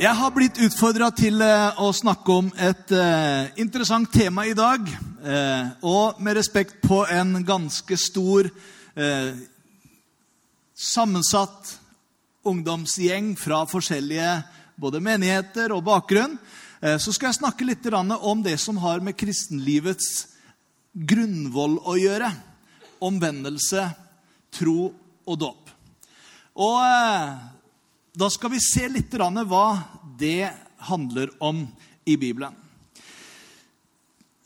Jeg har blitt utfordra til eh, å snakke om et eh, interessant tema i dag. Eh, og med respekt på en ganske stor, sammensatt ungdomsgjeng fra forskjellige både menigheter og bakgrunn, så skal jeg snakke litt om det som har med kristenlivets grunnvoll å gjøre. Omvendelse, tro og dåp. Og da skal vi se litt hva det handler om i Bibelen.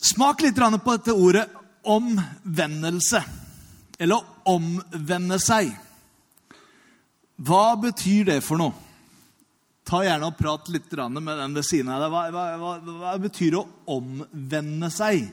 Smak litt på dette ordet omvendelse. Eller omvende seg. Hva betyr det for noe? Ta gjerne og Prat litt med den ved siden av deg. Hva, hva, hva, hva betyr å omvende seg?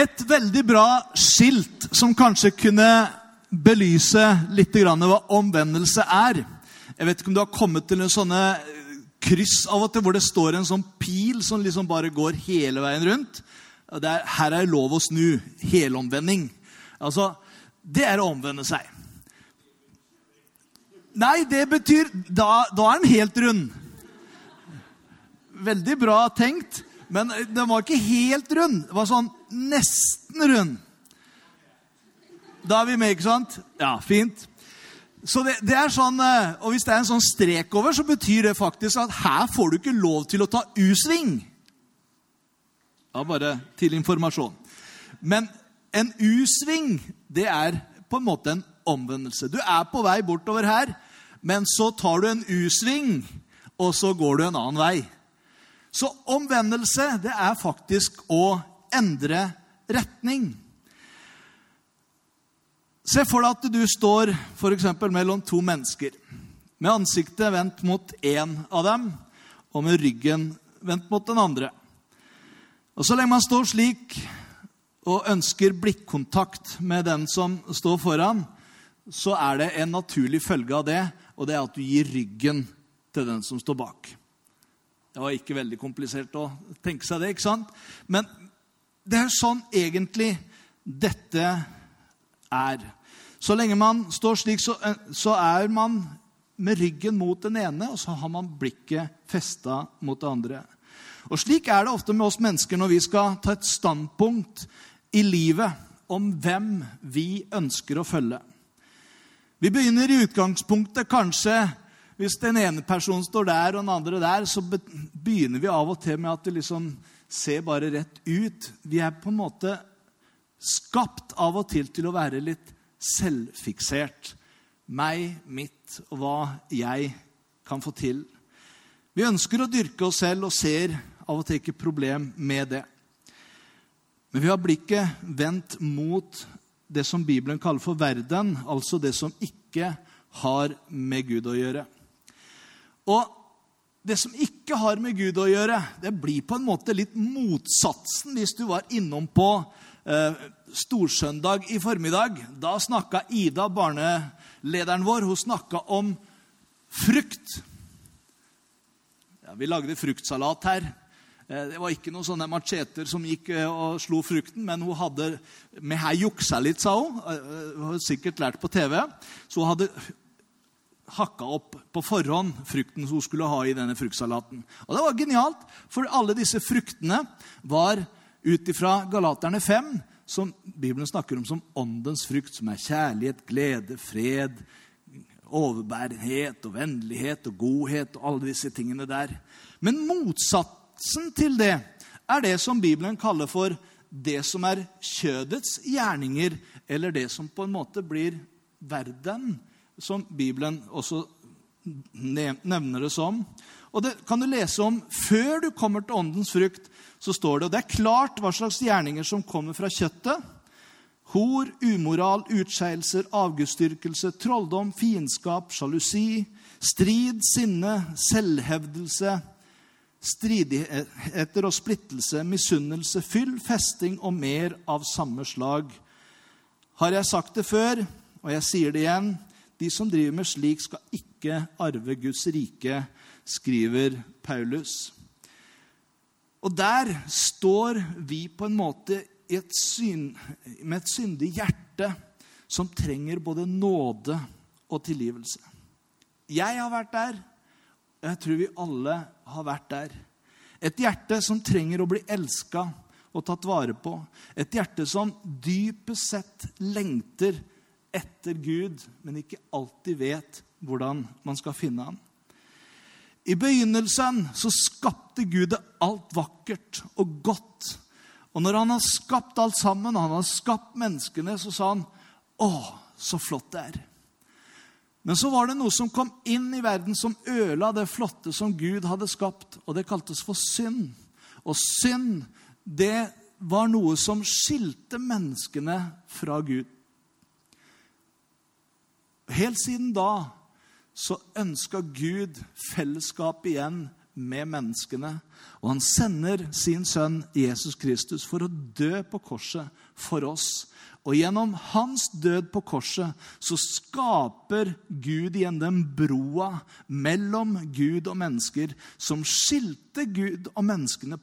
Et veldig bra skilt som kanskje kunne belyse litt grann hva omvendelse er. Jeg vet ikke om du har kommet til en sånne kryss av og til hvor det står en sånn pil som liksom bare går hele veien rundt. Det er, her er lov å snu. Helomvending. Altså, det er å omvende seg. Nei, det betyr Da, da er den helt rund. Veldig bra tenkt, men den var ikke helt rund. Det var sånn nesten rund. Da er vi med, ikke sant? Ja, fint. Så det, det, er sånn, Og hvis det er en sånn strek over, så betyr det faktisk at her får du ikke lov til å ta U-sving. Ja, bare til informasjon. Men en U-sving, det er på en måte en omvendelse. Du er på vei bortover her, men så tar du en U-sving, og så går du en annen vei. Så omvendelse, det er faktisk å endre retning. Se for deg at du står f.eks. mellom to mennesker. Med ansiktet vendt mot én av dem, og med ryggen vendt mot den andre. Og Så lenge man står slik og ønsker blikkontakt med den som står foran, så er det en naturlig følge av det, og det er at du gir ryggen til den som står bak. Det var ikke veldig komplisert å tenke seg det, ikke sant? Men det er sånn egentlig dette er. Så lenge man står slik, så, så er man med ryggen mot den ene, og så har man blikket festa mot det andre. Og Slik er det ofte med oss mennesker når vi skal ta et standpunkt i livet om hvem vi ønsker å følge. Vi begynner i utgangspunktet kanskje hvis den ene personen står der og den andre der, så begynner vi av og til med at det liksom ser bare rett ut. Vi er på en måte skapt av og til til å være litt selvfiksert. Meg, mitt og hva jeg kan få til. Vi ønsker å dyrke oss selv og ser av og til ikke problem med det. Men vi har blikket vendt mot det som Bibelen kaller for verden, altså det som ikke har med Gud å gjøre. Og det som ikke har med Gud å gjøre, det blir på en måte litt motsatsen hvis du var innom på eh, storsøndag i formiddag. Da snakka Ida, barnelederen vår, hun snakka om frukt. Ja, vi lagde fruktsalat her. Eh, det var ikke noen sånne macheter som gikk eh, og slo frukten, men hun hadde med her juksa litt, sa hun. Eh, hun har sikkert lært på TV. Så hun hadde hakka opp på forhånd frukten hun skulle ha i denne fruktsalaten. Og det var genialt, for alle disse fruktene var ut ifra Galaterne 5, som Bibelen snakker om som åndens frukt, som er kjærlighet, glede, fred, overbærenhet og vennlighet og godhet og alle disse tingene der. Men motsatsen til det er det som Bibelen kaller for det som er kjødets gjerninger, eller det som på en måte blir verden, som Bibelen også nevner det som. Og det kan du lese om før du kommer til åndens frukt. så står Det og det er klart hva slags gjerninger som kommer fra kjøttet. Hor, umoral, utskeielser, avgudsdyrkelse, trolldom, fiendskap, sjalusi, strid, sinne, selvhevdelse, stridigheter og splittelse, misunnelse, fyll, festing og mer av samme slag. Har jeg sagt det før, og jeg sier det igjen, de som driver med slik, skal ikke arve Guds rike, skriver Paulus. Og der står vi på en måte et syn, med et syndig hjerte som trenger både nåde og tilgivelse. Jeg har vært der, og jeg tror vi alle har vært der. Et hjerte som trenger å bli elska og tatt vare på. Et hjerte som dypest sett lengter etter Gud, men ikke alltid vet hvordan man skal finne ham. I begynnelsen så skapte Gud det alt vakkert og godt. Og når han har skapt alt sammen, og han har skapt menneskene, så sa han Å, så flott det er. Men så var det noe som kom inn i verden som ødela det flotte som Gud hadde skapt, og det kaltes for synd. Og synd, det var noe som skilte menneskene fra Gud. Helt siden da så ønska Gud fellesskap igjen med menneskene. Og han sender sin sønn Jesus Kristus for å dø på korset for oss. Og gjennom hans død på korset så skaper Gud igjen den broa mellom Gud og mennesker som skilte Gud og menneskene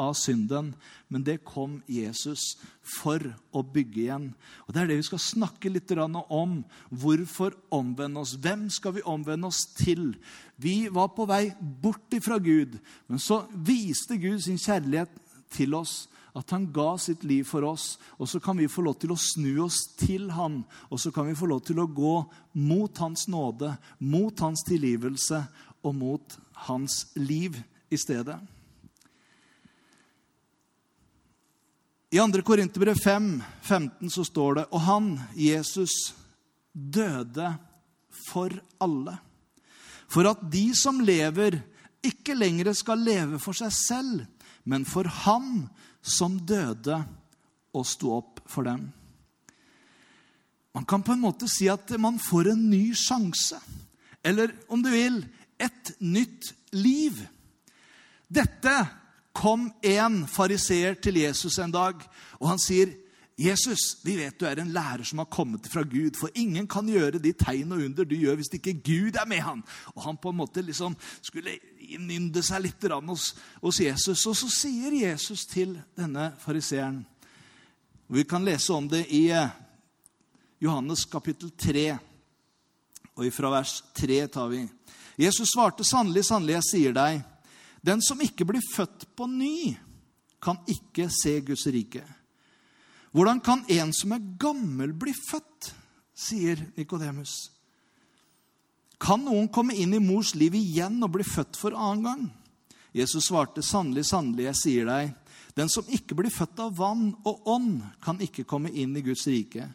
av synden. Men det kom Jesus for å bygge igjen. Og Det er det vi skal snakke litt om. Hvorfor omvende oss? Hvem skal vi omvende oss til? Vi var på vei bort ifra Gud, men så viste Gud sin kjærlighet til oss at han ga sitt liv for oss. Og så kan vi få lov til å snu oss til han, og så kan vi få lov til å gå mot hans nåde, mot hans tilgivelse og mot hans liv i stedet. I 2. Korinterbrev 5, 15 så står det Og han, Jesus, døde for alle. For at de som lever, ikke lenger skal leve for seg selv, men for Han som døde og sto opp for dem. Man kan på en måte si at man får en ny sjanse. Eller om du vil et nytt liv. Dette kom en fariseer til Jesus en dag, og han sier, 'Jesus, vi vet du er en lærer som har kommet fra Gud.' 'For ingen kan gjøre de tegn og under du gjør, hvis ikke Gud er med han.' Og han på en måte liksom skulle innynde seg litt hos, hos Jesus. Og så sier Jesus til denne fariseeren Vi kan lese om det i eh, Johannes kapittel 3, og fra vers 3 tar vi. Jesus svarte sannelig, sannelig, jeg sier deg, den som ikke blir født på ny, kan ikke se Guds rike. Hvordan kan en som er gammel, bli født? sier Nikodemus. Kan noen komme inn i mors liv igjen og bli født for annen gang? Jesus svarte, sannelig, sannelig, jeg sier deg, den som ikke blir født av vann og ånd, kan ikke komme inn i Guds rike.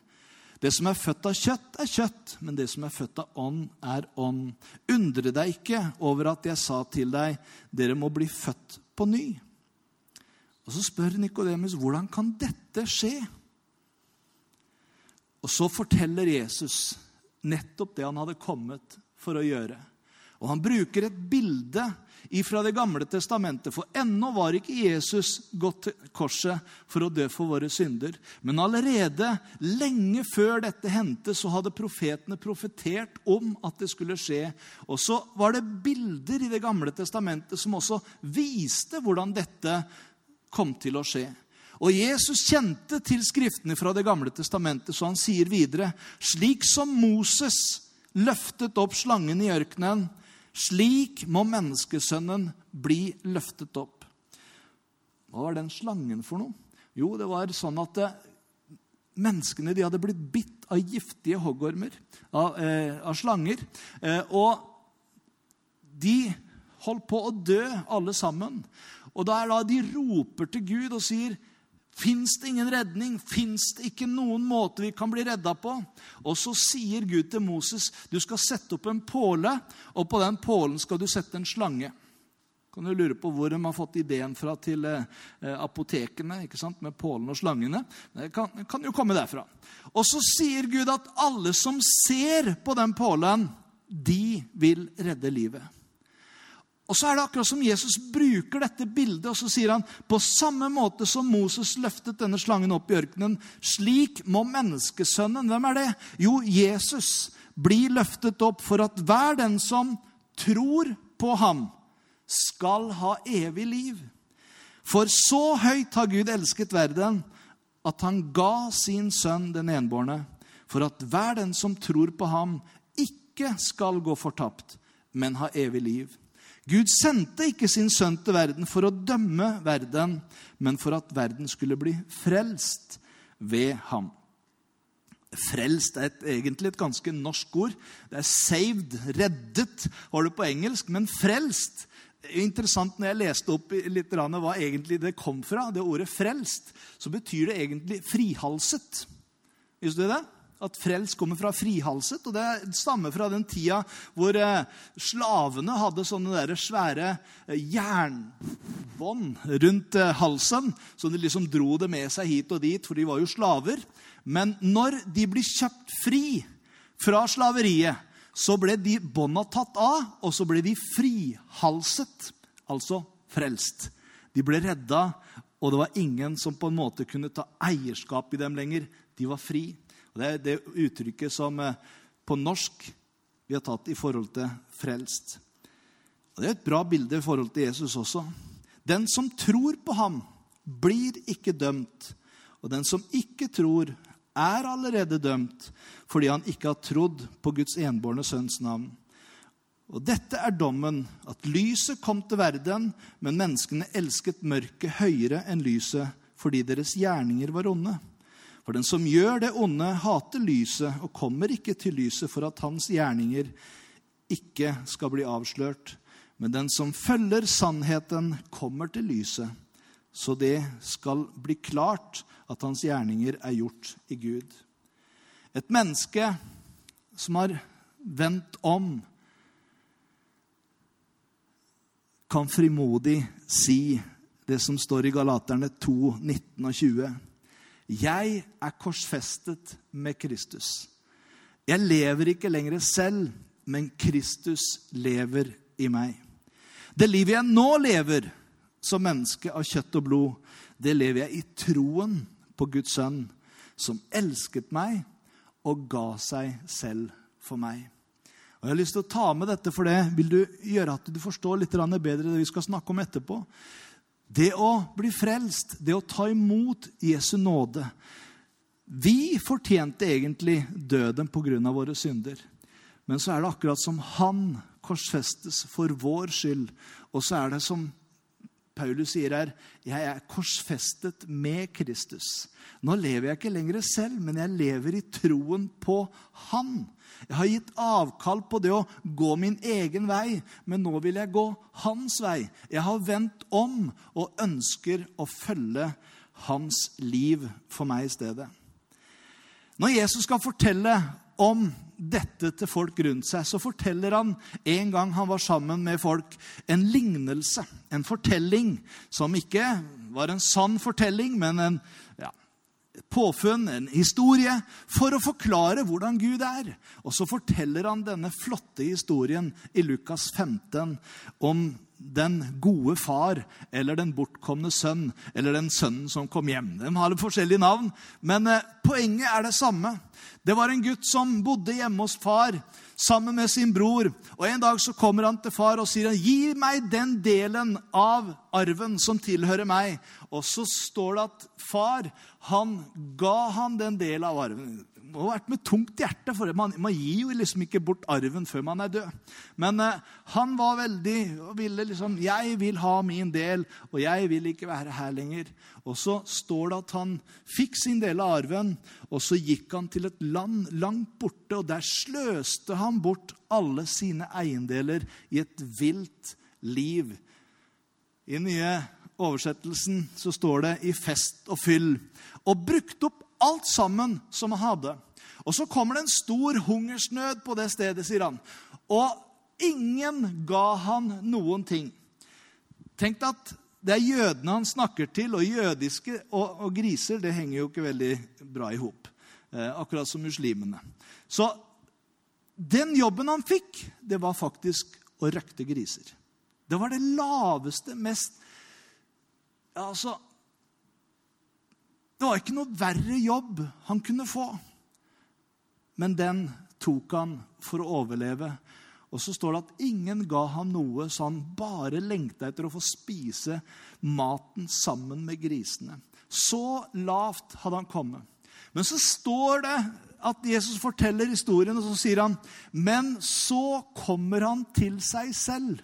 Det som er født av kjøtt, er kjøtt, men det som er født av ånd, er ånd. Undre deg ikke over at jeg sa til deg, dere må bli født på ny. Og Så spør Nikodemus, hvordan kan dette skje? Og så forteller Jesus nettopp det han hadde kommet for å gjøre. Og Han bruker et bilde fra Det gamle testamentet, for ennå var ikke Jesus gått til korset for å dø for våre synder. Men allerede lenge før dette hendte, så hadde profetene profetert om at det skulle skje. Og så var det bilder i Det gamle testamentet som også viste hvordan dette kom til å skje. Og Jesus kjente til skriftene fra Det gamle testamentet, så han sier videre.: Slik som Moses løftet opp slangen i ørkenen. Slik må menneskesønnen bli løftet opp. Hva var den slangen for noe? Jo, det var sånn at det, menneskene de hadde blitt bitt av giftige hoggormer, av, eh, av slanger. Eh, og de holdt på å dø, alle sammen. Og da er da de roper til Gud og sier, Fins det ingen redning? Fins det ikke noen måte vi kan bli redda på? Og så sier Gud til Moses du skal sette opp en påle, og på den pålen skal du sette en slange. Kan du lure på hvor de har fått ideen fra til eh, apotekene ikke sant? med pålen og slangene? Det kan, kan jo komme derfra. Og så sier Gud at alle som ser på den pålen, de vil redde livet. Og så er det akkurat som Jesus bruker dette bildet, og så sier han på samme måte som Moses løftet denne slangen opp i ørkenen, slik må menneskesønnen Hvem er det? Jo, Jesus blir løftet opp for at hver den som tror på ham, skal ha evig liv. For så høyt har Gud elsket verden, at han ga sin sønn den enbårne, for at hver den som tror på ham, ikke skal gå fortapt, men ha evig liv. Gud sendte ikke sin sønn til verden for å dømme verden, men for at verden skulle bli frelst ved ham. Frelst er et, egentlig et ganske norsk ord. Det er 'saved', 'reddet', har du på engelsk. Men frelst Interessant når jeg leste opp litt hva egentlig det kom fra, det ordet 'frelst', så betyr det egentlig 'frihalset'. Visste du det? At frelst kommer fra frihalset. Og det stammer fra den tida hvor eh, slavene hadde sånne der svære eh, jernbånd rundt eh, halsen. Så de liksom dro det med seg hit og dit, for de var jo slaver. Men når de blir kjøpt fri fra slaveriet, så ble de bånda tatt av, og så ble de frihalset. Altså frelst. De ble redda, og det var ingen som på en måte kunne ta eierskap i dem lenger. De var fri. Og Det er det uttrykket som eh, på norsk vi har tatt i forhold til frelst. Og Det er et bra bilde i forhold til Jesus også. Den som tror på ham, blir ikke dømt. Og den som ikke tror, er allerede dømt fordi han ikke har trodd på Guds enbårne sønns navn. Og dette er dommen, at lyset kom til verden, men menneskene elsket mørket høyere enn lyset fordi deres gjerninger var onde. For den som gjør det onde, hater lyset og kommer ikke til lyset for at hans gjerninger ikke skal bli avslørt. Men den som følger sannheten, kommer til lyset, så det skal bli klart at hans gjerninger er gjort i Gud. Et menneske som har vendt om, kan frimodig si det som står i Galaterne 2, 19 og 20. Jeg er korsfestet med Kristus. Jeg lever ikke lenger selv, men Kristus lever i meg. Det livet jeg nå lever som menneske av kjøtt og blod, det lever jeg i troen på Guds sønn, som elsket meg og ga seg selv for meg. Og Jeg har lyst til å ta med dette, for det vil du gjøre at du forstår litt bedre det vi skal snakke om etterpå. Det å bli frelst, det å ta imot Jesu nåde Vi fortjente egentlig døden pga. våre synder. Men så er det akkurat som han korsfestes for vår skyld. Og så er det som Paulus sier her, jeg er korsfestet med Kristus. Nå lever jeg ikke lenger selv, men jeg lever i troen på Han. Jeg har gitt avkall på det å gå min egen vei, men nå vil jeg gå hans vei. Jeg har vendt om og ønsker å følge hans liv for meg i stedet. Når Jesus skal fortelle om dette til folk rundt seg, så forteller han en gang han var sammen med folk, en lignelse, en fortelling som ikke var en sann fortelling, men en påfunn, en historie, for å forklare hvordan Gud er. Og så forteller han denne flotte historien i Lukas 15 om den gode far eller den bortkomne sønn eller den sønnen som kom hjem. De har forskjellige navn, men eh, poenget er det samme. Det var en gutt som bodde hjemme hos far sammen med sin bror. Og En dag så kommer han til far og sier, 'Gi meg den delen av arven som tilhører meg.' Og så står det at far han ga han den delen av arven må ha vært med tungt hjerte, for man, man, gir jo liksom ikke bort arven før man er død. Men eh, han var veldig og ville liksom 'Jeg vil ha min del, og jeg vil ikke være her lenger'. Og så står det at han fikk sin del av arven, og så gikk han til et land langt borte, og der sløste han bort alle sine eiendeler i et vilt liv. I Nye oversettelsen så står det 'i fest og fyll'. Og brukte opp alt sammen som han hadde. Og så kommer det en stor hungersnød på det stedet, sier han. Og ingen ga han noen ting. Tenk at det er jødene han snakker til, og jødiske og, og griser det henger jo ikke veldig bra i hop. Eh, akkurat som muslimene. Så den jobben han fikk, det var faktisk å røkte griser. Det var det laveste, mest Altså Det var ikke noe verre jobb han kunne få. Men den tok han for å overleve. Og så står det at ingen ga ham noe, så han bare lengta etter å få spise maten sammen med grisene. Så lavt hadde han kommet. Men så står det at Jesus forteller historien, og så sier han Men så kommer han til seg selv.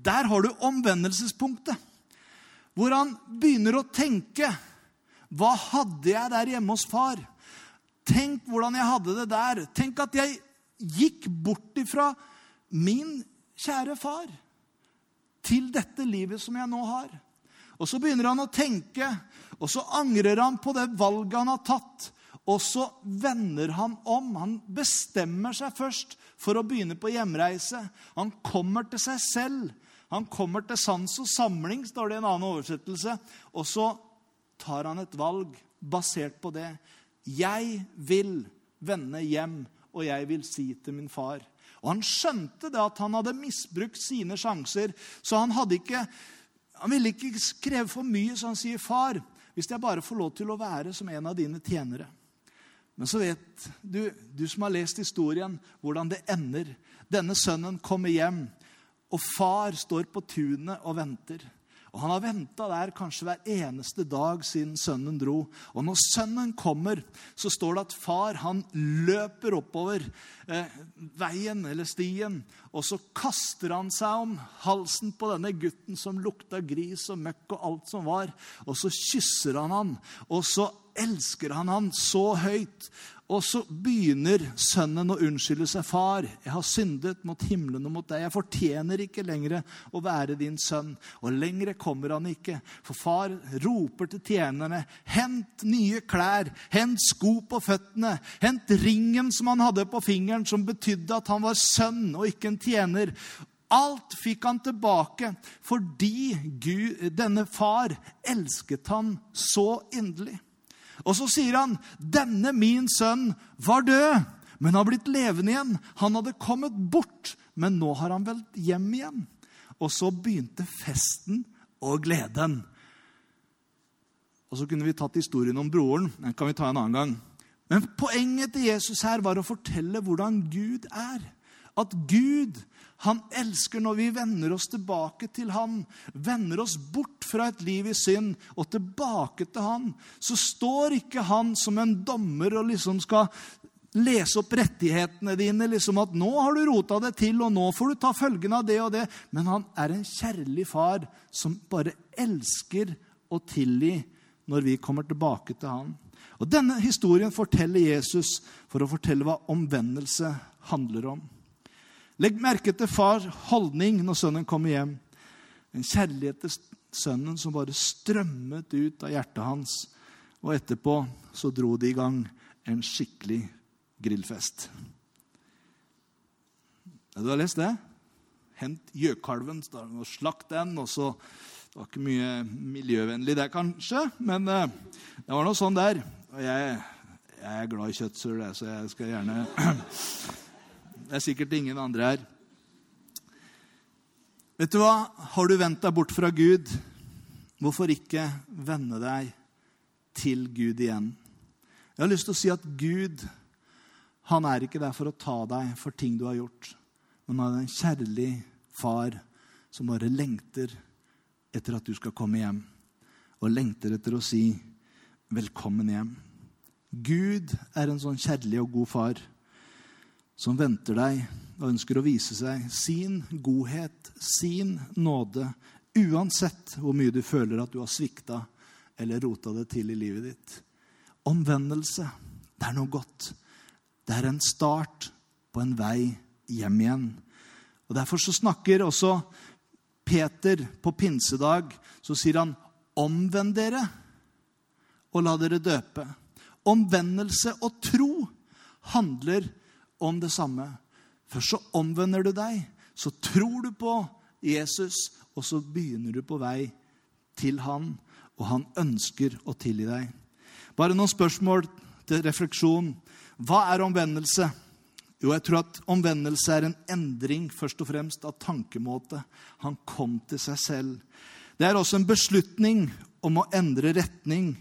Der har du omvendelsespunktet. Hvor han begynner å tenke Hva hadde jeg der hjemme hos far? Tenk hvordan jeg hadde det der. Tenk at jeg gikk bort ifra min kjære far til dette livet som jeg nå har. Og så begynner han å tenke, og så angrer han på det valget han har tatt. Og så vender han om. Han bestemmer seg først for å begynne på hjemreise. Han kommer til seg selv. Han kommer til sans og samling, står det i en annen oversettelse. Og så tar han et valg basert på det. Jeg vil vende hjem, og jeg vil si til min far. Og han skjønte det at han hadde misbrukt sine sjanser, så han ikke han ville ikke kreve for mye, så han sier, 'Far, hvis jeg bare får lov til å være som en av dine tjenere' Men så vet du, du som har lest historien, hvordan det ender. Denne sønnen kommer hjem, og far står på tunet og venter. Og Han har venta der kanskje hver eneste dag siden sønnen dro. Og når sønnen kommer, så står det at far han løper oppover eh, veien eller stien. Og så kaster han seg om halsen på denne gutten som lukta gris og møkk og alt som var. Og så kysser han han, og så elsker han han så høyt. Og så begynner sønnen å unnskylde seg. 'Far, jeg har syndet mot himmelen og mot deg.' 'Jeg fortjener ikke lenger å være din sønn.' Og lenger kommer han ikke. For far roper til tjenerne, 'Hent nye klær. Hent sko på føttene. Hent ringen som han hadde på fingeren, som betydde at han var sønn og ikke en tjener.' Alt fikk han tilbake fordi Gud, denne far elsket han så inderlig. Og så sier han, 'Denne min sønn var død, men har blitt levende igjen.' 'Han hadde kommet bort, men nå har han vel hjem igjen.' Og så begynte festen og gleden. Og så kunne vi tatt historien om broren. Den kan vi ta en annen gang. Men poenget til Jesus her var å fortelle hvordan Gud er. At Gud han elsker når vi vender oss tilbake til han, vender oss bort fra et liv i synd og tilbake til han. Så står ikke han som en dommer og liksom skal lese opp rettighetene dine. liksom At 'nå har du rota det til, og nå får du ta følgen av det og det'. Men han er en kjærlig far som bare elsker å tilgi når vi kommer tilbake til han. Og Denne historien forteller Jesus for å fortelle hva omvendelse handler om. Legg merke til fars holdning når sønnen kommer hjem. En kjærlighet til sønnen som bare strømmet ut av hjertet hans. Og etterpå så dro de i gang en skikkelig grillfest. Ja, du har lest det? Hent gjøkalven slakt den. og så Det var ikke mye miljøvennlig der, kanskje, men uh, det var noe sånn der. Og jeg, jeg er glad i kjøttsøl, så jeg skal gjerne Det er sikkert ingen andre her. Vet du hva? Har du vendt deg bort fra Gud, hvorfor ikke vende deg til Gud igjen? Jeg har lyst til å si at Gud han er ikke der for å ta deg for ting du har gjort, men han er en kjærlig far som bare lengter etter at du skal komme hjem, og lengter etter å si 'velkommen hjem'. Gud er en sånn kjærlig og god far som venter deg og ønsker å vise seg sin godhet, sin nåde, uansett hvor mye du føler at du har svikta eller rota det til i livet ditt. Omvendelse, det er noe godt. Det er en start på en vei hjem igjen. Og Derfor så snakker også Peter på pinsedag, så sier han, 'Omvend dere og la dere døpe'. Omvendelse og tro handler om det samme. Først så omvender du deg, så tror du på Jesus, og så begynner du på vei til han, og han ønsker å tilgi deg. Bare noen spørsmål til refleksjon. Hva er omvendelse? Jo, jeg tror at omvendelse er en endring først og fremst av tankemåte. Han kom til seg selv. Det er også en beslutning om å endre retning.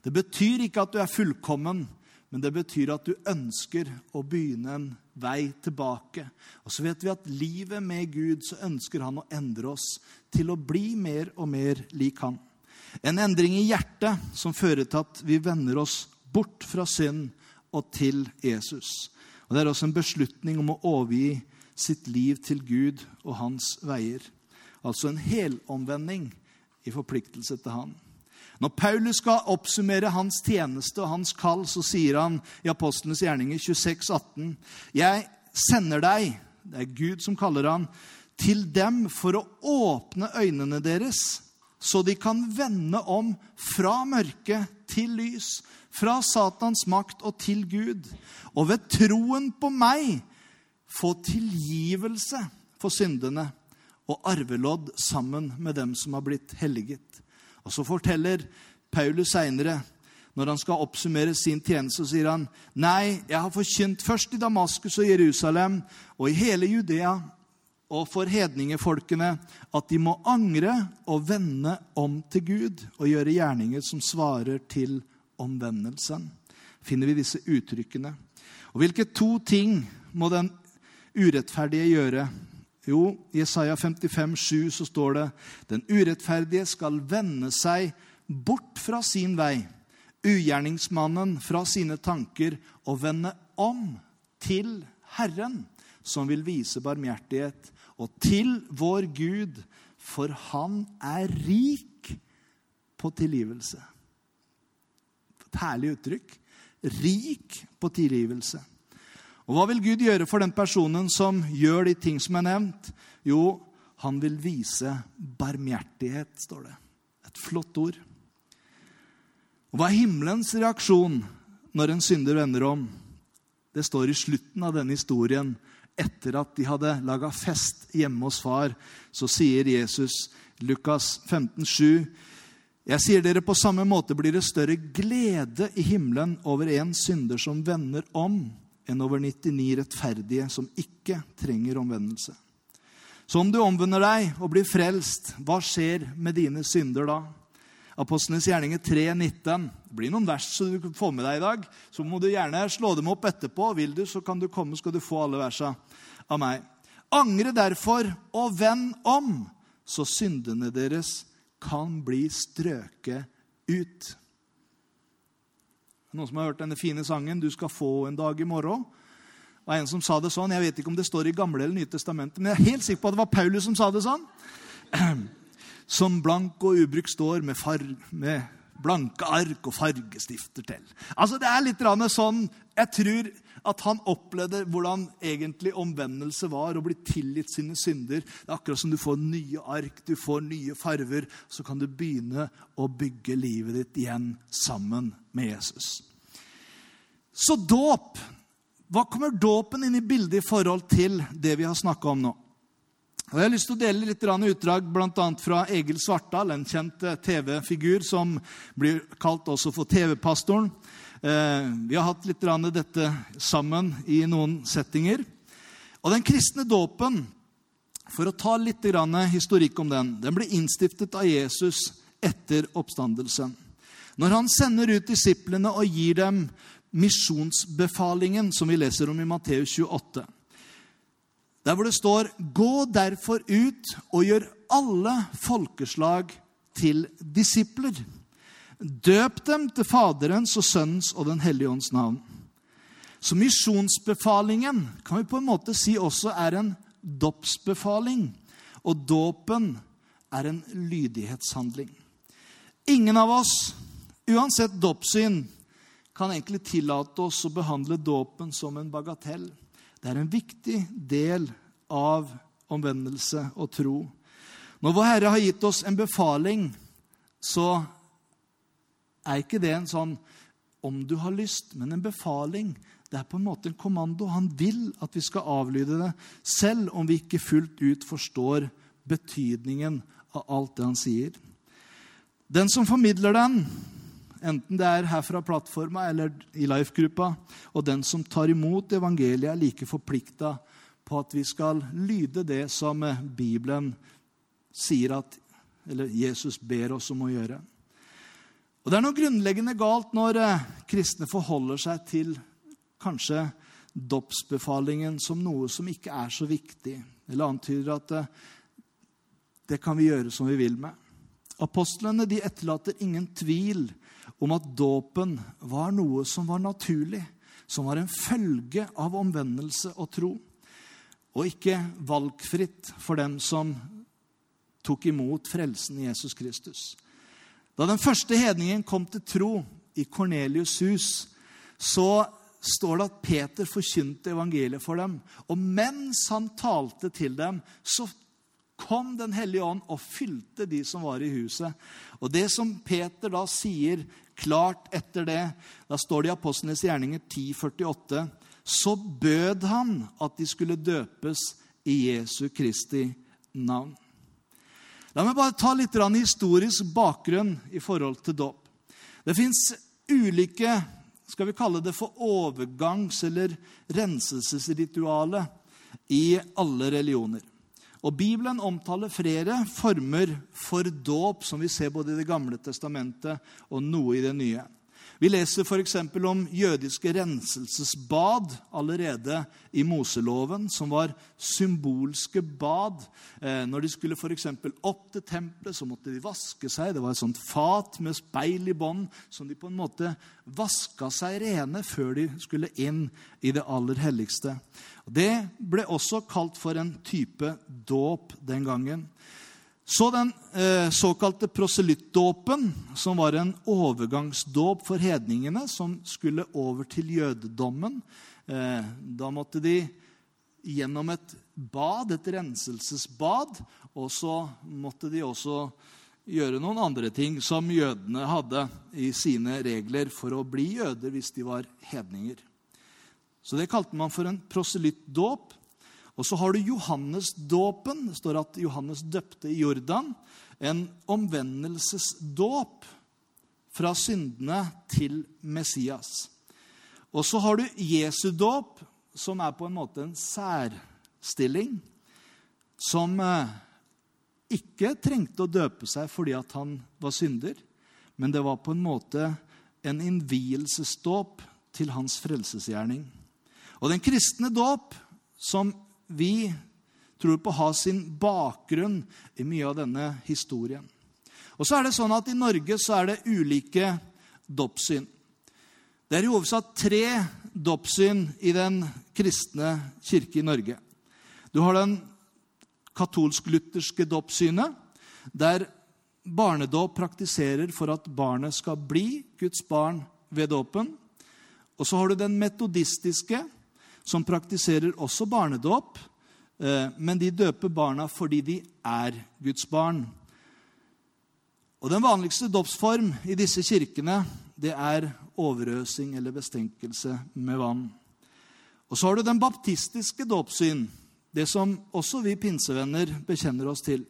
Det betyr ikke at du er fullkommen, men det betyr at du ønsker å begynne en vei tilbake. Og så vet vi at livet med Gud, så ønsker han å endre oss til å bli mer og mer lik han. En endring i hjertet som fører til at vi vender oss bort fra synd og til Jesus. Og Det er også en beslutning om å overgi sitt liv til Gud og hans veier. Altså en helomvending i forpliktelse til han. Når Paulus skal oppsummere hans tjeneste og hans kall, så sier han i Apostlenes gjerninger 26, 18, Jeg sender deg, det er Gud som kaller han, til dem for å åpne øynene deres, så de kan vende om fra mørke til lys, fra Satans makt og til Gud, og ved troen på meg få tilgivelse for syndene og arvelodd sammen med dem som har blitt helliget. Og Så forteller Paulus seinere, når han skal oppsummere sin tjeneste, så sier han nei, jeg har forkynt først i Damaskus og Jerusalem og i hele Judea og for hedningefolkene at de må angre og vende om til Gud og gjøre gjerninger som svarer til omvendelsen. Finner vi disse uttrykkene. Og hvilke to ting må den urettferdige gjøre jo, i Jesaja 55, 7 så står det den urettferdige skal vende seg bort fra sin vei, ugjerningsmannen fra sine tanker, og vende om til Herren, som vil vise barmhjertighet, og til vår Gud, for han er rik på tilgivelse. Et herlig uttrykk. Rik på tilgivelse. Og hva vil Gud gjøre for den personen som gjør de ting som er nevnt? Jo, han vil vise barmhjertighet, står det. Et flott ord. Og hva er himmelens reaksjon når en synder vender om? Det står i slutten av denne historien. Etter at de hadde laga fest hjemme hos far, så sier Jesus, Lukas 15, 7, jeg sier dere på samme måte blir det større glede i himmelen over en synder som vender om, enn over 99 rettferdige som ikke trenger omvendelse. Så om du omvender deg og blir frelst, hva skjer med dine synder da? Apostlenes gjerninger 3, 19. Det blir noen vers så du får med deg i dag. Så må du gjerne slå dem opp etterpå. Vil du, så kan du komme, skal du få alle versa av meg. Angre derfor og vend om, så syndene deres kan bli strøket ut. Noen som har hørt denne fine sangen 'Du skal få en dag i morgen'? Det var en som sa det sånn. Jeg vet ikke om det står i Gamle eller Nye testamentet, men jeg er helt sikker på at det var Paulus som sa det sånn. Som blank og ubrukt står med, far, med blanke ark og fargestifter til. Altså, Det er litt sånn Jeg tror at han opplevde hvordan egentlig omvendelse var, å bli tilgitt sine synder. Det er akkurat som du får nye ark, du får nye farver. Så kan du begynne å bygge livet ditt igjen sammen med Jesus. Så dåp Hva kommer dåpen inn i bildet i forhold til det vi har snakka om nå? Og Jeg har lyst til å dele litt utdrag bl.a. fra Egil Svartdal, en kjent eh, TV-figur som blir kalt også for TV-pastoren. Eh, vi har hatt litt dette sammen i noen settinger. Og den kristne dåpen, for å ta litt historikk om den, den ble innstiftet av Jesus etter oppstandelsen. Når han sender ut disiplene og gir dem misjonsbefalingen, som vi leser om i Matteus 28. Der hvor det står 'Gå derfor ut og gjør alle folkeslag til disipler'. Døp dem til Faderens og Sønnens og Den hellige ånds navn. Så misjonsbefalingen kan vi på en måte si også er en dåpsbefaling. Og dåpen er en lydighetshandling. Ingen av oss, uansett dåpssyn, kan egentlig tillate oss å behandle dåpen som en bagatell. Det er en viktig del av omvendelse og tro. Når Vår Herre har gitt oss en befaling, så er ikke det en sånn om du har lyst, men en befaling. Det er på en måte en kommando. Han vil at vi skal avlyde det, selv om vi ikke fullt ut forstår betydningen av alt det han sier. Den som formidler den, enten det er her fra plattforma eller i Life-gruppa, og den som tar imot evangeliet, er like forplikta på at vi skal lyde det som Bibelen sier at Eller Jesus ber oss om å gjøre. Og Det er noe grunnleggende galt når eh, kristne forholder seg til kanskje dåpsbefalingen som noe som ikke er så viktig, eller antyder at eh, det kan vi gjøre som vi vil med. Apostlene de etterlater ingen tvil om at dåpen var noe som var naturlig, som var en følge av omvendelse og tro, og ikke valgfritt for dem som tok imot frelsen i Jesus Kristus. Da den første hedningen kom til tro i Kornelius' hus, så står det at Peter forkynte evangeliet for dem. Og mens han talte til dem, så kom Den hellige ånd og fylte de som var i huset. Og det som Peter da sier klart etter det, da står det i Apostlenes gjerninger 10,48, så bød han at de skulle døpes i Jesu Kristi navn. La meg bare ta litt historisk bakgrunn i forhold til dåp. Det fins ulike skal vi kalle det for overgangs- eller renselsesritualet i alle religioner. Og Bibelen omtaler flere former for dåp som vi ser både i Det gamle testamentet og noe i det nye. Vi leser f.eks. om jødiske renselsesbad allerede i Moseloven, som var symbolske bad. Eh, når de skulle f.eks. opp til tempelet, så måtte de vaske seg. Det var et sånt fat med speil i bånn som de på en måte vaska seg rene før de skulle inn i det aller helligste. Det ble også kalt for en type dåp den gangen. Så den eh, såkalte proselyttdåpen, som var en overgangsdåp for hedningene som skulle over til jødedommen. Eh, da måtte de gjennom et bad, et renselsesbad, og så måtte de også gjøre noen andre ting som jødene hadde i sine regler for å bli jøder hvis de var hedninger. Så det kalte man for en proselyttdåp. Og så har du Johannesdåpen. Det står at Johannes døpte i Jordan. En omvendelsesdåp fra syndene til Messias. Og så har du Jesu dåp, som er på en måte en særstilling. Som eh, ikke trengte å døpe seg fordi at han var synder, men det var på en måte en innvielsesdåp til hans frelsesgjerning. Og den kristne dåp, som vi tror på har sin bakgrunn i mye av denne historien. Og så er det sånn at I Norge så er det ulike dåpssyn. Det er i hovedsak tre dåpssyn i den kristne kirke i Norge. Du har den katolsk-lutherske dåpssynet, der barnedåp praktiserer for at barnet skal bli Guds barn ved dåpen. Og så har du den metodistiske, som praktiserer også barnedåp, eh, men de døper barna fordi de er Guds barn. Og Den vanligste dåpsform i disse kirkene det er overøsing eller bestenkelse med vann. Og Så har du den baptistiske dåpssyn, det som også vi pinsevenner bekjenner oss til.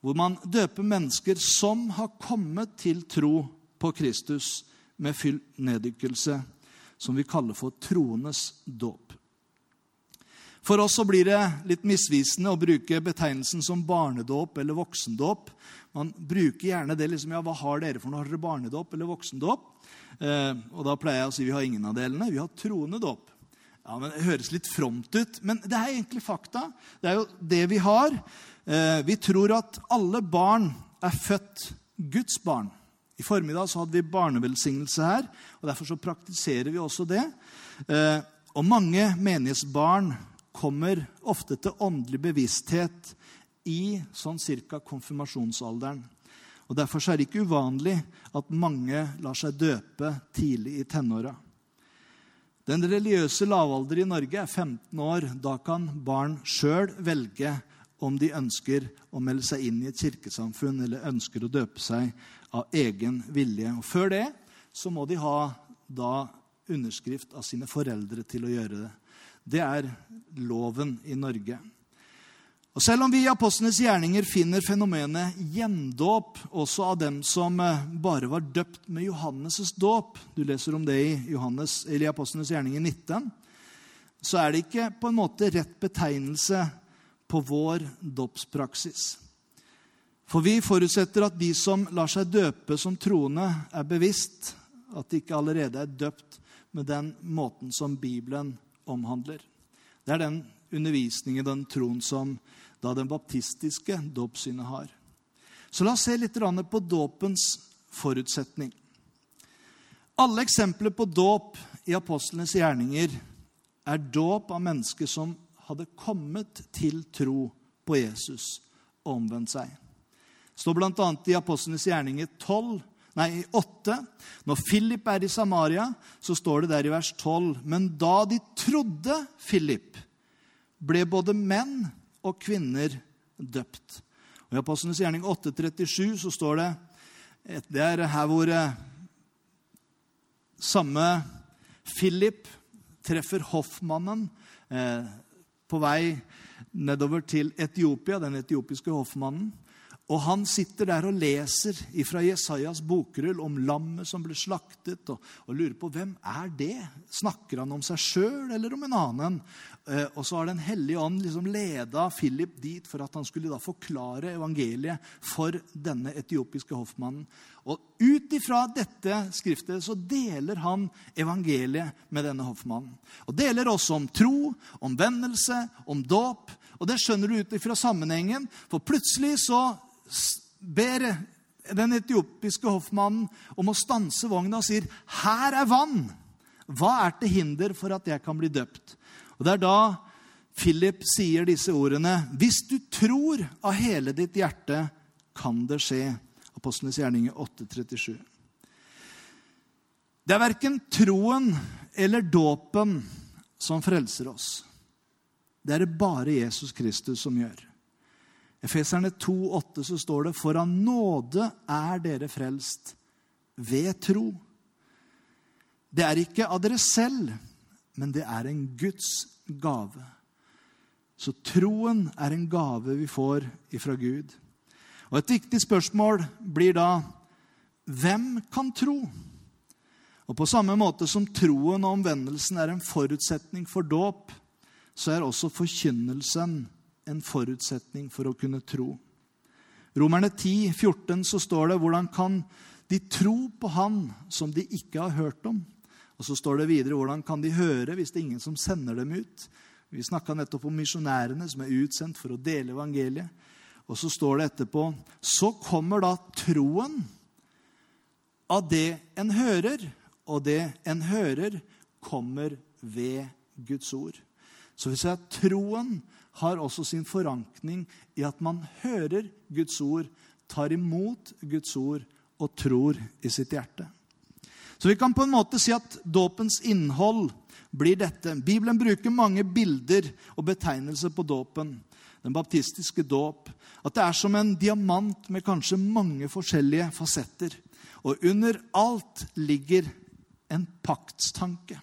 Hvor man døper mennesker som har kommet til tro på Kristus med fyll neddykkelse som vi kaller for troenes dåp. For oss så blir det litt misvisende å bruke betegnelsen som barnedåp eller voksendåp. Man bruker gjerne det liksom, ja, hva har dere for noe? Har dere barnedåp eller voksendåp? Eh, og da pleier jeg å si vi har ingen av delene. Vi har troende dåp. Ja, men Det høres litt fromt ut, men det er egentlig fakta. Det er jo det vi har. Eh, vi tror at alle barn er født Guds barn. I formiddag så hadde vi barnevelsignelse her, og derfor så praktiserer vi også det. Eh, og mange menighetsbarn kommer ofte til åndelig bevissthet i sånn cirka konfirmasjonsalderen. Og Derfor er det ikke uvanlig at mange lar seg døpe tidlig i tenåra. Den religiøse lavalder i Norge er 15 år. Da kan barn sjøl velge om de ønsker å melde seg inn i et kirkesamfunn eller ønsker å døpe seg av egen vilje. Og Før det så må de ha da underskrift av sine foreldre til å gjøre det. Det er loven i Norge. Og Selv om vi i apostlenes gjerninger finner fenomenet gjendåp også av dem som eh, bare var døpt med Johannes' dåp Du leser om det i, Johannes, i apostlenes gjerninger 19. Så er det ikke på en måte rett betegnelse på vår dåpspraksis. For vi forutsetter at de som lar seg døpe som troende, er bevisst at de ikke allerede er døpt med den måten som Bibelen omhandler. Det er den undervisningen, den troen, som da den baptistiske dåpssynet har. Så la oss se litt på dåpens forutsetning. Alle eksempler på dåp i apostlenes gjerninger er dåp av mennesker som hadde kommet til tro på Jesus og omvendt seg. Står bl.a. i apostlenes gjerninger 12, nei, 8. Når Philip er i Samaria, så står det der i vers 12.: Men da de trodde Philip, ble både menn og kvinner døpt. Og I Apostlenes gjerning 8.37 så står det Det er her hvor eh, samme Philip treffer hoffmannen eh, på vei nedover til Etiopia, den etiopiske hoffmannen. Og han sitter der og leser fra Jesajas bokrull om lammet som ble slaktet, og, og, lurer på hvem er det? Snakker han om seg sjøl eller om en annen? Eh, og så har Den hellige ånd liksom leda Philip dit for at han skulle da forklare evangeliet for denne etiopiske hoffmannen. Og ut ifra dette skriftet så deler han evangeliet med denne hoffmannen. Og deler også om tro, omvendelse, om dåp. Og det skjønner du ut ifra sammenhengen, for plutselig så ber den etiopiske hoffmannen om å stanse vogna og sier, 'Her er vann! Hva er til hinder for at jeg kan bli døpt?' Og Det er da Philip sier disse ordene, 'Hvis du tror av hele ditt hjerte, kan det skje.' Apostlenes gjerninger 8,37. Det er verken troen eller dåpen som frelser oss. Det er det bare Jesus Kristus som gjør. Efeserne 2,8 så står det For av nåde er dere frelst ved tro. Det er ikke av dere selv, men det er en Guds gave. Så troen er en gave vi får ifra Gud. Og Et viktig spørsmål blir da hvem kan tro? Og På samme måte som troen og omvendelsen er en forutsetning for dåp, så er også forkynnelsen en forutsetning for å kunne tro. Romerne 10, 14 så står det hvordan kan de tro på Han som de ikke har hørt om? Og så står det videre hvordan kan de høre hvis det er ingen som sender dem ut? Vi snakka nettopp om misjonærene som er utsendt for å dele evangeliet. Og så står det etterpå Så kommer da troen av det en hører, og det en hører, kommer ved Guds ord. Så hvis jeg troen har også sin forankring i at man hører Guds ord, tar imot Guds ord og tror i sitt hjerte. Så vi kan på en måte si at dåpens innhold blir dette. Bibelen bruker mange bilder og betegnelser på dåpen. Den baptistiske dåp. At det er som en diamant med kanskje mange forskjellige fasetter. Og under alt ligger en paktstanke.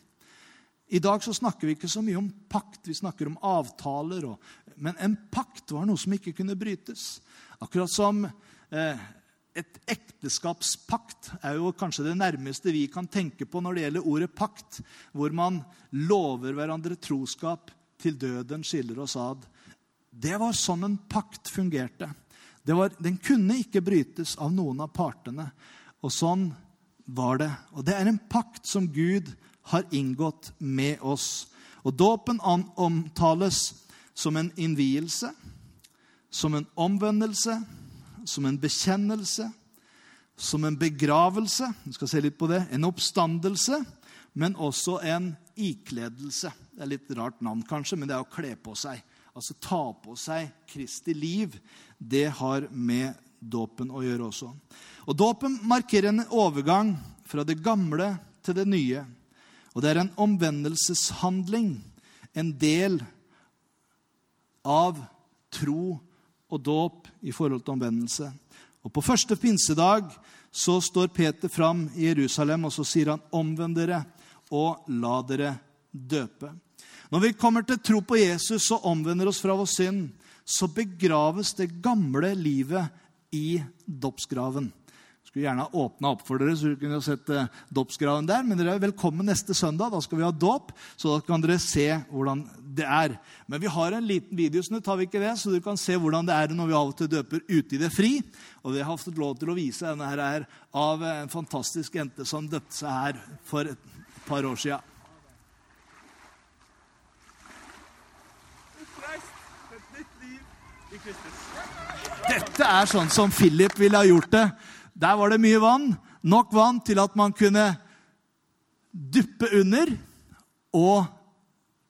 I dag så snakker vi ikke så mye om pakt, vi snakker om avtaler. Og, men en pakt var noe som ikke kunne brytes. Akkurat som eh, et ekteskapspakt er jo kanskje det nærmeste vi kan tenke på når det gjelder ordet pakt, hvor man lover hverandre troskap til døden skiller oss ad. Det var sånn en pakt fungerte. Var, den kunne ikke brytes av noen av partene. Og sånn var det. Og det er en pakt som Gud har inngått med oss. Og Dåpen omtales som en innvielse, som en omvendelse, som en bekjennelse, som en begravelse Vi skal se litt på det, en oppstandelse, men også en ikledelse. Det er litt rart navn, kanskje, men det er å kle på seg. Altså ta på seg Kristi liv. Det har med dåpen å gjøre også. Og Dåpen markerer en overgang fra det gamle til det nye. Og det er en omvendelseshandling, en del av tro og dåp i forhold til omvendelse. Og På første pinsedag så står Peter fram i Jerusalem og så sier han, 'Omvend dere og la dere døpe'. Når vi kommer til tro på Jesus og omvender oss fra vår synd, så begraves det gamle livet i dåpsgraven. Skulle gjerne ha åpna opp for dere, så dere kunne sett eh, dåpsgraven der. Men dere er velkommen neste søndag. Da skal vi ha dåp, så da kan dere se hvordan det er. Men vi har en liten videosnutt, har vi ikke det? så du kan se hvordan det er når vi av og til døper ute i det fri. Og vi har fått lov til å vise denne her av en fantastisk jente som døpte seg her for et par år sia. Dette er sånn som Philip ville ha gjort det. Der var det mye vann. Nok vann til at man kunne duppe under og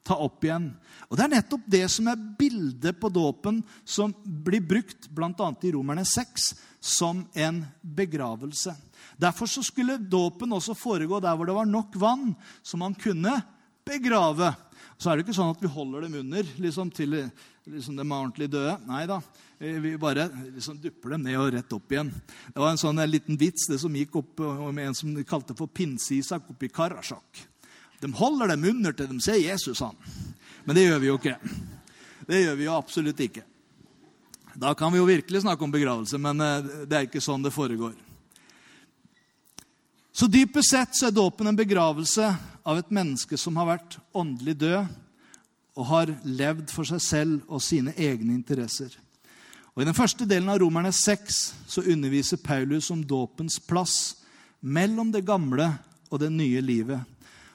ta opp igjen. Og Det er nettopp det som er bildet på dåpen som blir brukt bl.a. i Romerne 6 som en begravelse. Derfor skulle dåpen også foregå der hvor det var nok vann, så man kunne begrave. Så er det ikke sånn at vi holder dem under liksom, til liksom, de er ordentlig døde. Nei da. Vi bare liksom, dupper dem ned og rett opp igjen. Det var en sånn en liten vits det som gikk opp med en som de kalte for Pinse-Isak oppi Karasjok. De holder dem under til de ser Jesus, han. Men det gjør vi jo ikke. Det gjør vi jo absolutt ikke. Da kan vi jo virkelig snakke om begravelse, men eh, det er ikke sånn det foregår. Så dypest sett så er dåpen en begravelse av et menneske som har vært åndelig død og har levd for seg selv og sine egne interesser. Og I den første delen av Romerne 6 så underviser Paulus om dåpens plass mellom det gamle og det nye livet.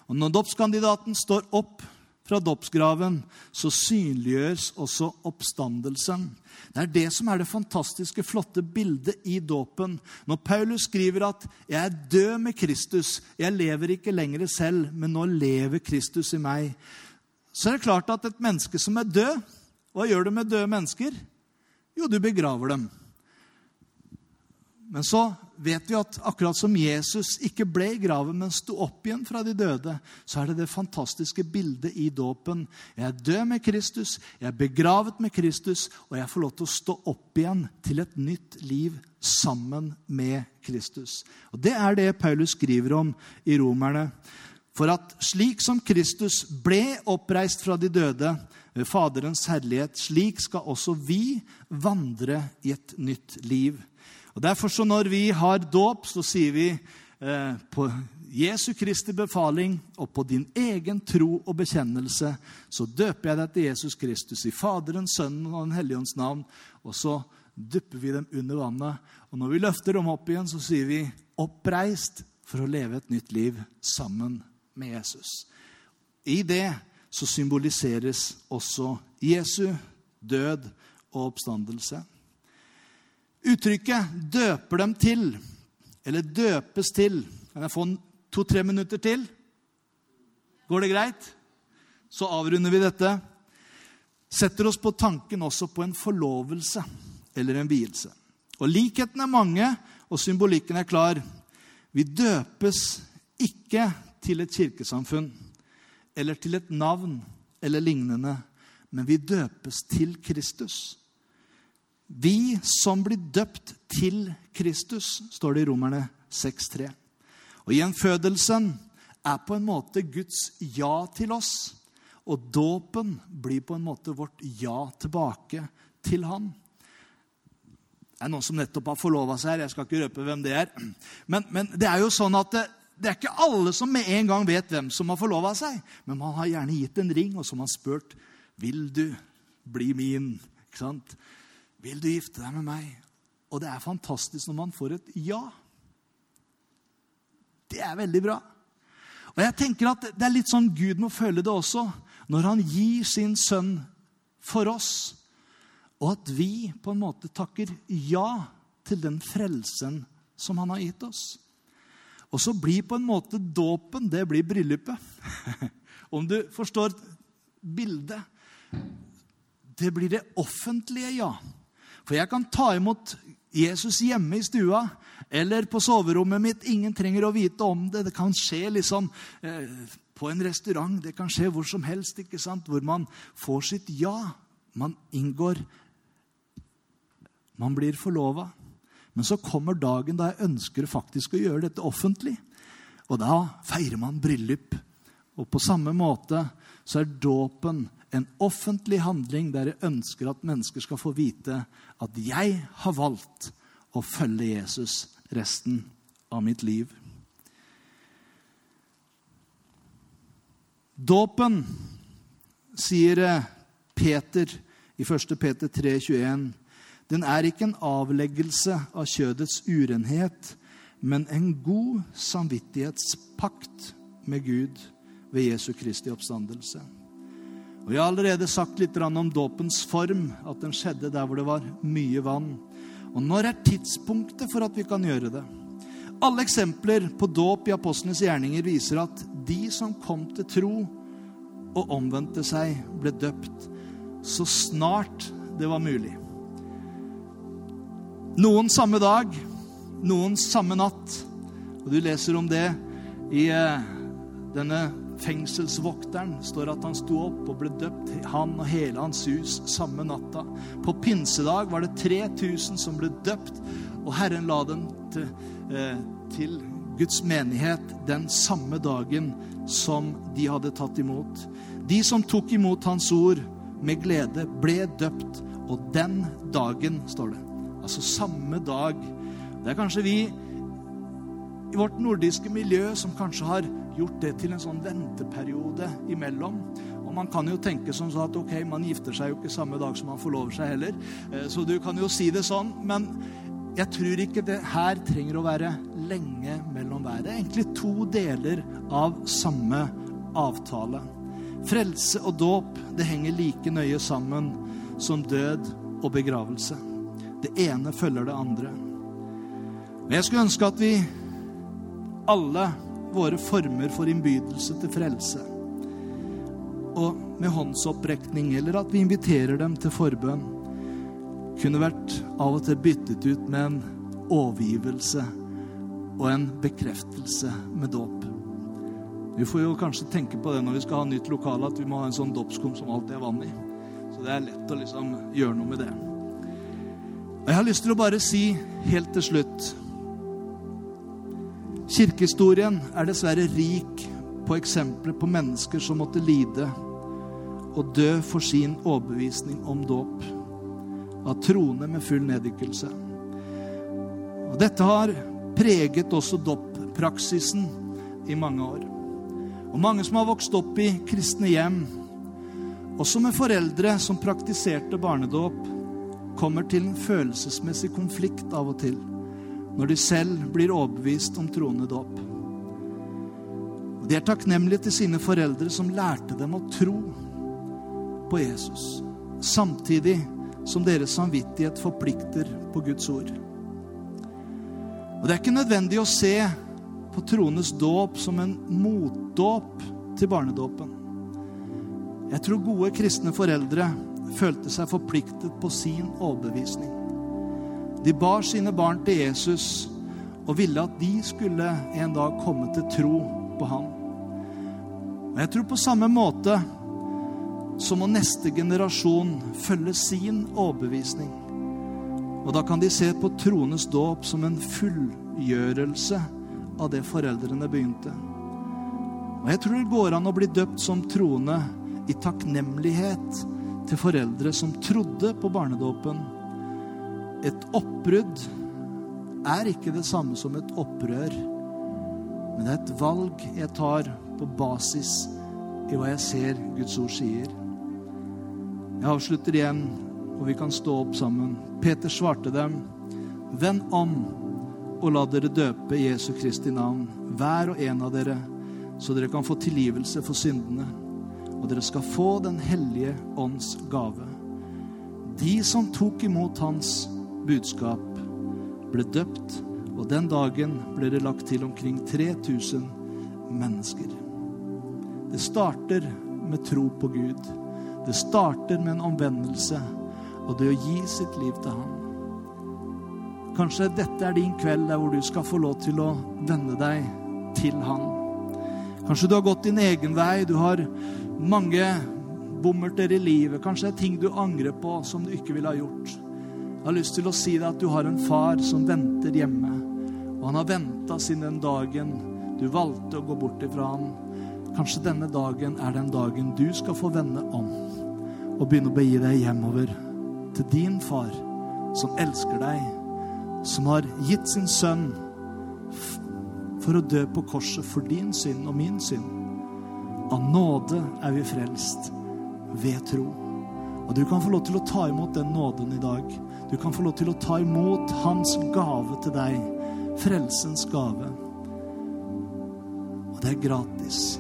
Og Når dåpskandidaten står opp fra dåpsgraven, så synliggjøres også oppstandelsen. Det er det som er det fantastiske, flotte bildet i dåpen. Når Paulus skriver at 'jeg er død med Kristus', 'jeg lever ikke lenger selv, men nå lever Kristus i meg', så er det klart at et menneske som er død Hva gjør du med døde mennesker? Jo, du begraver dem. Men så vet vi at akkurat som Jesus ikke ble i graven, men sto opp igjen fra de døde, så er det det fantastiske bildet i dåpen. Jeg er død med Kristus, jeg er begravet med Kristus, og jeg får lov til å stå opp igjen til et nytt liv sammen med Kristus. Og Det er det Paulus skriver om i Romerne. For at slik som Kristus ble oppreist fra de døde ved Faderens herlighet, slik skal også vi vandre i et nytt liv. Og Derfor så når vi har dåp, så sier vi eh, på Jesu Kristi befaling og på din egen tro og bekjennelse, så døper jeg deg til Jesus Kristus i Faderen, Sønnen og Den hellige ånds navn. Og så dupper vi dem under vannet. Og når vi løfter dem opp igjen, så sier vi 'oppreist for å leve et nytt liv sammen med Jesus'. I det så symboliseres også Jesu død og oppstandelse. Uttrykket 'døper dem til' eller 'døpes til' Kan jeg få to-tre minutter til? Går det greit? Så avrunder vi dette. Setter oss på tanken også på en forlovelse eller en vielse. Og Likheten er mange, og symbolikken er klar. Vi døpes ikke til et kirkesamfunn eller til et navn eller lignende, men vi døpes til Kristus. Vi som blir døpt til Kristus, står det i Romerne 6,3. Og gjenfødelsen er på en måte Guds ja til oss. Og dåpen blir på en måte vårt ja tilbake til Han. Det er noen som nettopp har forlova seg her. Jeg skal ikke røpe hvem det er. Men, men det er jo sånn at det, det, er ikke alle som med en gang vet hvem som har forlova seg. Men man har gjerne gitt en ring, og så har man spurt vil du bli min. Ikke sant? 'Vil du gifte deg med meg?' Og det er fantastisk når man får et ja. Det er veldig bra. Og jeg tenker at Det er litt sånn Gud må føle det også, når han gir sin sønn for oss, og at vi på en måte takker ja til den frelsen som han har gitt oss. Og så blir på en måte dåpen det blir bryllupet. Om du forstår bildet. Det blir det offentlige ja. For jeg kan ta imot Jesus hjemme i stua eller på soverommet mitt. Ingen trenger å vite om det. Det kan skje liksom eh, på en restaurant. Det kan skje hvor som helst, ikke sant? hvor man får sitt ja. Man inngår Man blir forlova. Men så kommer dagen da jeg ønsker faktisk å gjøre dette offentlig. Og da feirer man bryllup. Og på samme måte så er dåpen en offentlig handling der jeg ønsker at mennesker skal få vite at jeg har valgt å følge Jesus resten av mitt liv. Dåpen, sier Peter i 1. Peter 3, 21, den er ikke en avleggelse av kjødets urenhet, men en god samvittighetspakt med Gud ved Jesu Kristi oppstandelse. Og Jeg har allerede sagt litt om dåpens form, at den skjedde der hvor det var mye vann. Og når er tidspunktet for at vi kan gjøre det? Alle eksempler på dåp i apostlenes gjerninger viser at de som kom til tro og omvendte seg, ble døpt så snart det var mulig. Noen samme dag, noen samme natt. Og du leser om det i eh, denne fengselsvokteren. står at han sto opp og ble døpt, han og hele hans hus, samme natta. På pinsedag var det 3000 som ble døpt, og Herren la dem til, eh, til Guds menighet den samme dagen som de hadde tatt imot. De som tok imot hans ord med glede, ble døpt. Og den dagen, står det, Altså samme dag. Det er kanskje vi i vårt nordiske miljø som kanskje har gjort det til en sånn venteperiode imellom. Og man kan jo tenke som sånn at ok, man gifter seg jo ikke samme dag som man forlover seg heller. Eh, så du kan jo si det sånn. Men jeg tror ikke det her trenger å være lenge mellom hver. Det er egentlig to deler av samme avtale. Frelse og dåp det henger like nøye sammen som død og begravelse. Det ene følger det andre. Men Jeg skulle ønske at vi alle våre former for innbydelse til frelse og med håndsopprekning, eller at vi inviterer dem til forbønn, kunne vært av og til byttet ut med en overgivelse og en bekreftelse med dåp. Vi får jo kanskje tenke på det når vi skal ha nytt lokale, at vi må ha en sånn dåpskum som alltid er vann i. Så det er lett å liksom gjøre noe med det. Og Jeg har lyst til å bare si helt til slutt Kirkehistorien er dessverre rik på eksempler på mennesker som måtte lide og dø for sin overbevisning om dåp, av troende med full neddykkelse. Og Dette har preget også dåppraksisen i mange år. Og mange som har vokst opp i kristne hjem, også med foreldre som praktiserte barnedåp, kommer til en følelsesmessig konflikt av og til når de selv blir overbevist om troende dåp. De er takknemlige til sine foreldre som lærte dem å tro på Jesus, samtidig som deres samvittighet forplikter på Guds ord. Og Det er ikke nødvendig å se på troendes dåp som en motdåp til barnedåpen. Jeg tror gode kristne foreldre følte seg forpliktet på sin overbevisning. De bar sine barn til Jesus og ville at de skulle en dag komme til tro på ham. Og Jeg tror på samme måte så må neste generasjon følge sin overbevisning. Og da kan de se på trones dåp som en fullgjørelse av det foreldrene begynte. Og jeg tror det går an å bli døpt som troende i takknemlighet til foreldre som trodde på barnedåpen. Et oppbrudd er ikke det samme som et opprør, men det er et valg jeg tar på basis i hva jeg ser Guds ord sier. Jeg avslutter igjen, og vi kan stå opp sammen. Peter svarte dem, vend om og la dere døpe Jesu Kristi navn, hver og en av dere, så dere kan få tilgivelse for syndene og dere skal få Den hellige ånds gave. De som tok imot hans budskap, ble døpt, og den dagen ble det lagt til omkring 3000 mennesker. Det starter med tro på Gud. Det starter med en omvendelse og det å gi sitt liv til Han. Kanskje dette er din kveld der hvor du skal få lov til å vende deg til Han. Kanskje du har gått din egen vei. Du har mange bommerter i livet. Kanskje det er ting du angrer på som du ikke ville ha gjort. Jeg har lyst til å si deg at du har en far som venter hjemme. Og han har venta siden den dagen du valgte å gå bort ifra han. Kanskje denne dagen er den dagen du skal få vende om og begynne å begi deg hjemover til din far, som elsker deg, som har gitt sin sønn for å dø på korset for din synd og min synd. Av nåde er vi frelst ved tro. Og du kan få lov til å ta imot den nåden i dag. Du kan få lov til å ta imot hans gave til deg. Frelsens gave. Og det er gratis.